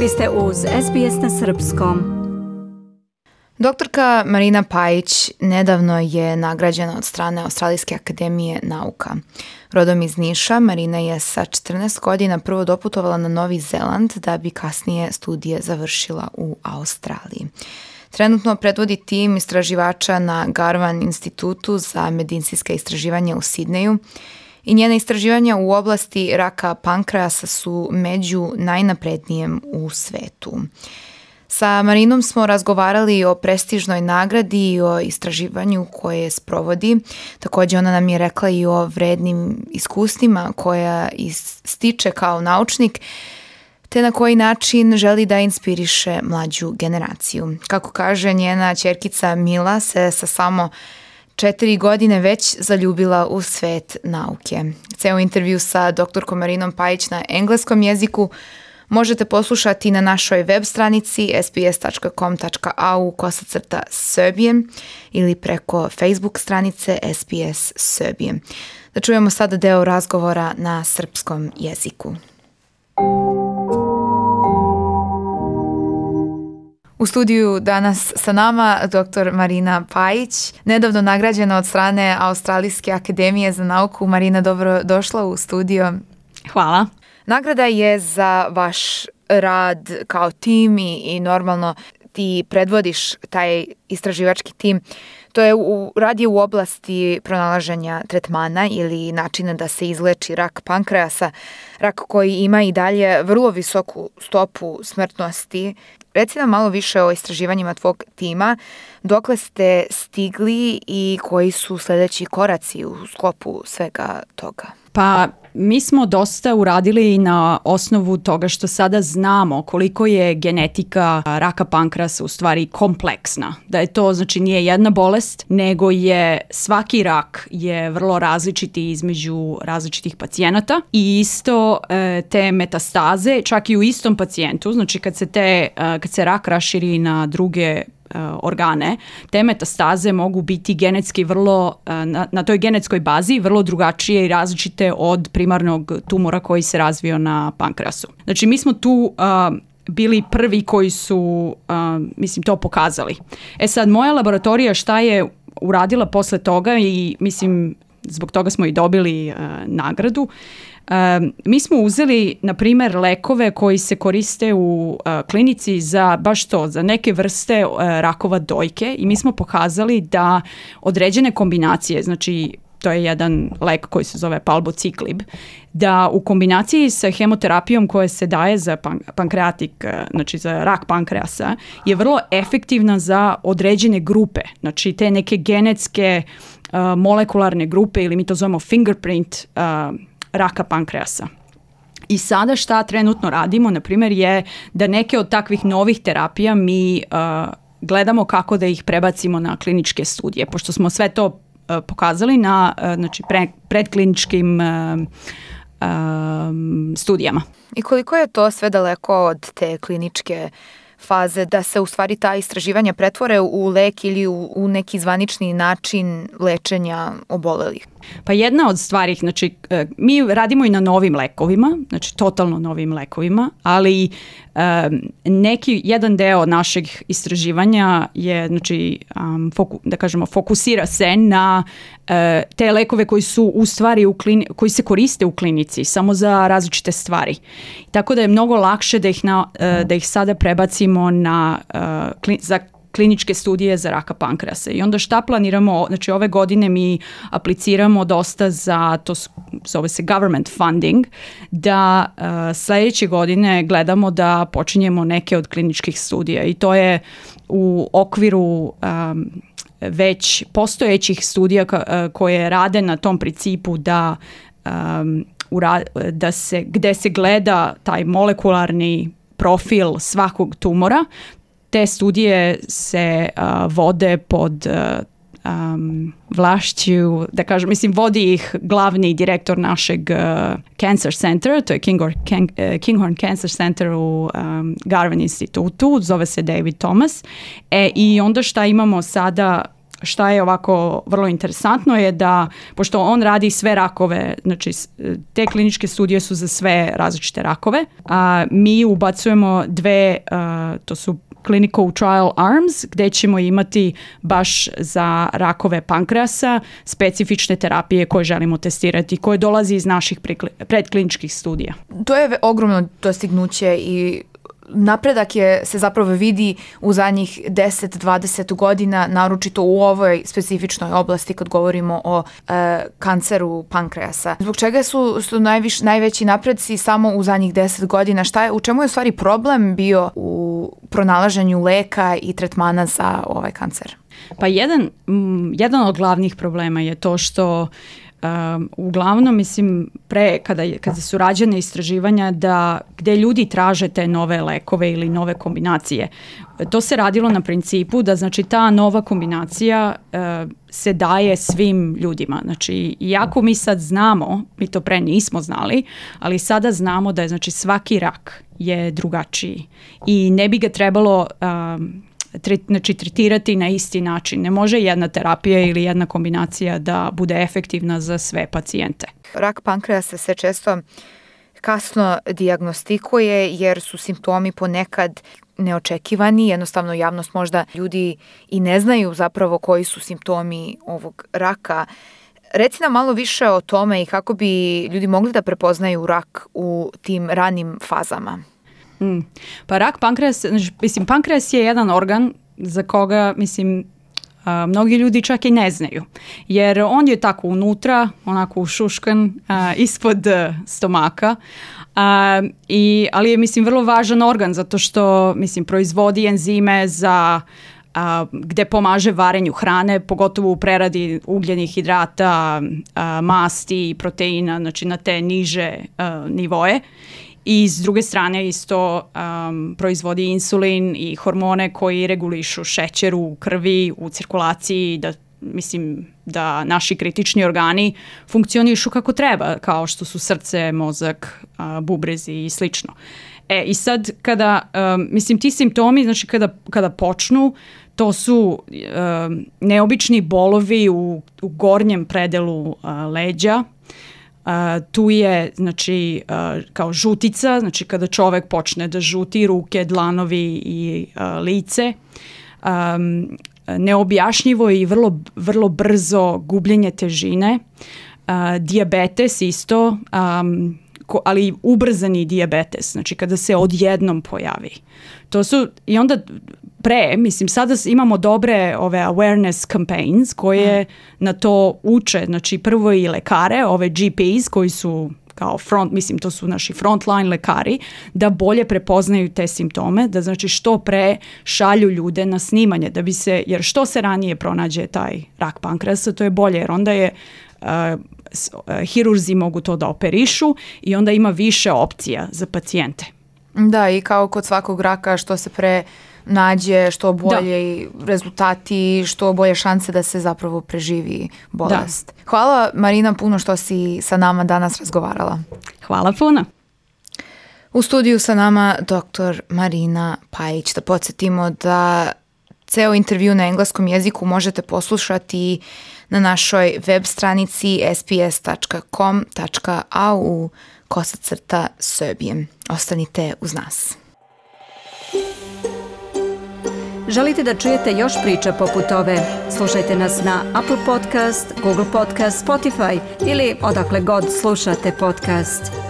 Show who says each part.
Speaker 1: Vi ste uz SBS na Srpskom. Doktorka Marina Pajić nedavno je nagrađena od strane Australijske akademije nauka. Rodom iz Niša, Marina je sa 14 godina prvo doputovala na Novi Zeland da bi kasnije studije završila u Australiji. Trenutno predvodi tim istraživača na Garvan institutu za medicinske istraživanja u Sidneju i njena istraživanja u oblasti raka pankreasa su među najnaprednijem u svetu. Sa Marinom smo razgovarali o prestižnoj nagradi i o istraživanju koje sprovodi. Takođe ona nam je rekla i o vrednim iskustvima koja stiče kao naučnik te na koji način želi da inspiriše mlađu generaciju. Kako kaže njena čerkica Mila se sa samo četiri godine već zaljubila u svet nauke. Ceo intervju sa doktorkom Marinom Pajić na engleskom jeziku možete poslušati na našoj web stranici sbs.com.au kosacrta Serbijem ili preko Facebook stranice SBS Serbijem. Da čujemo sada deo razgovora na srpskom jeziku. Thank U studiju danas sa nama dr. Marina Pajić, nedavno nagrađena od strane Australijske akademije za nauku. Marina, dobro došla u studio. Hvala.
Speaker 2: Nagrada je za vaš rad kao tim i, i normalno ti predvodiš taj istraživački tim. To je u, rad je u oblasti pronalaženja tretmana ili načina da se izleči rak pankreasa, rak koji ima i dalje vrlo visoku stopu smrtnosti Reci nam malo više o istraživanjima tvog tima, dokle ste stigli i koji su sledeći koraci u skopu svega toga?
Speaker 3: Pa Mi smo dosta uradili na osnovu toga što sada znamo koliko je genetika raka pankrasa u stvari kompleksna. Da je to, znači, nije jedna bolest, nego je svaki rak je vrlo različiti između različitih pacijenata i isto e, te metastaze, čak i u istom pacijentu, znači kad se, te, e, kad se rak raširi na druge E, organe, te metastaze mogu biti genetski vrlo, e, na, na toj genetskoj bazi vrlo drugačije i različite od primarnog tumora koji se razvio na pankreasu. Znači mi smo tu uh, bili prvi koji su, uh, mislim, to pokazali. E sad, moja laboratorija šta je uradila posle toga i mislim, zbog toga smo i dobili uh, nagradu, Um, mi smo uzeli, na primer, lekove koji se koriste u uh, klinici za baš to, za neke vrste uh, rakova dojke i mi smo pokazali da određene kombinacije, znači to je jedan lek koji se zove palbociklib, da u kombinaciji sa hemoterapijom koja se daje za pan, pankreatik, e, znači za rak pankreasa, je vrlo efektivna za određene grupe, znači te neke genetske uh, molekularne grupe ili mi to zovemo fingerprint uh, raka pankreasa. I sada šta trenutno radimo, na primjer, je da neke od takvih novih terapija mi uh, gledamo kako da ih prebacimo na kliničke studije, pošto smo sve to uh, pokazali na uh, znači pre, predkliničkim uh, um, studijama.
Speaker 1: I koliko je to sve daleko od te kliničke uh, faze, da se u stvari ta istraživanja pretvore u lek ili u, u neki zvanični način lečenja obolelih?
Speaker 3: Pa jedna od stvari, znači e, mi radimo i na novim lekovima, znači totalno novim lekovima, ali um, neki jedan deo našeg istraživanja je znači um, foku, da kažemo fokusira se na E, te lekove koji su u stvari u klini, koji se koriste u klinici samo za različite stvari. Tako da je mnogo lakše da ih, na, e, da ih sada prebacimo na, e, za kliničke studije za raka pankrasa. I onda šta planiramo, znači ove godine mi apliciramo dosta za, to zove se government funding, da uh, sledeće godine gledamo da počinjemo neke od kliničkih studija i to je u okviru um, već postojećih studija ka, e, koje rade na tom principu da um, ura, da se, gde se gleda taj molekularni profil svakog tumora, te studije se a, vode pod a, um, vlašću, da kažem, mislim, vodi ih glavni direktor našeg uh, Cancer Center, to je Kinghorn, Ken, uh, Kinghorn Cancer Center u um, Garvin institutu, zove se David Thomas. E, I onda šta imamo sada šta je ovako vrlo interesantno je da, pošto on radi sve rakove, znači te kliničke studije su za sve različite rakove, a mi ubacujemo dve, a, to su Clinical Trial Arms gde ćemo imati baš za rakove pankreasa specifične terapije koje želimo testirati koje dolazi iz naših predkliničkih studija.
Speaker 1: To je ogromno dostignuće i napredak je, se zapravo vidi u zadnjih 10-20 godina, naročito u ovoj specifičnoj oblasti kad govorimo o e, kanceru pankreasa. Zbog čega su, su najviš, najveći napredci samo u zadnjih 10 godina? Šta je, u čemu je u stvari problem bio u pronalaženju leka i tretmana za ovaj kancer?
Speaker 3: Pa jedan, jedan od glavnih problema je to što uh, um, uglavnom mislim pre kada, je, kada su rađene istraživanja da gde ljudi traže te nove lekove ili nove kombinacije. To se radilo na principu da znači ta nova kombinacija uh, se daje svim ljudima. Znači, iako mi sad znamo, mi to pre nismo znali, ali sada znamo da je znači svaki rak je drugačiji i ne bi ga trebalo um, tre, znači, tretirati na isti način. Ne može jedna terapija ili jedna kombinacija da bude efektivna za sve pacijente.
Speaker 1: Rak pankreasa se često kasno diagnostikuje jer su simptomi ponekad neočekivani, jednostavno javnost možda ljudi i ne znaju zapravo koji su simptomi ovog raka. Reci nam malo više o tome i kako bi ljudi mogli da prepoznaju rak u tim ranim fazama.
Speaker 3: Mm. Pa rak pankreas, mislim, pankreas je jedan organ za koga, mislim, a, mnogi ljudi čak i ne znaju. Jer on je tako unutra, onako ušuškan, a, ispod a, e, stomaka, a, i, ali je, mislim, vrlo važan organ zato što, mislim, proizvodi enzime za a, gde pomaže varenju hrane, pogotovo u preradi ugljenih hidrata, a, masti i proteina, znači na te niže a, e, nivoje i s druge strane isto um, proizvodi insulin i hormone koji regulišu šećer u krvi, u cirkulaciji, da mislim da naši kritični organi funkcionišu kako treba, kao što su srce, mozak, uh, bubrezi i slično. E, i sad kada, um, mislim, ti simptomi, znači kada, kada počnu, to su um, neobični bolovi u, u gornjem predelu uh, leđa, A, tu je, znači, a, kao žutica, znači kada čovek počne da žuti ruke, dlanovi i a, lice, a, neobjašnjivo i vrlo, vrlo brzo gubljenje težine, a, diabetes isto, a, ko, ali ubrzani diabetes, znači kada se odjednom pojavi. To su, i onda pre, mislim, sada imamo dobre ove awareness campaigns koje mm. na to uče, znači prvo i lekare, ove GPs koji su kao front, mislim to su naši frontline lekari, da bolje prepoznaju te simptome, da znači što pre šalju ljude na snimanje, da bi se, jer što se ranije pronađe taj rak pankrasa, to je bolje, jer onda je uh, E, hirurzi mogu to da operišu i onda ima više opcija za pacijente.
Speaker 1: Da, i kao kod svakog raka što se pre nađe, što bolje da. rezultati, što bolje šanse da se zapravo preživi bolest. Da. Hvala Marina puno što si sa nama danas razgovarala.
Speaker 3: Hvala puno.
Speaker 1: U studiju sa nama dr. Marina Pajić. Da podsjetimo da ceo intervju na engleskom jeziku možete poslušati uh, na našoj web stranici sps.com.au kosacrta Srbije. Ostanite uz nas. Želite da čujete još priča poput ove? Slušajte nas na Apple Podcast, Google Podcast, Spotify ili odakle god slušate podcast.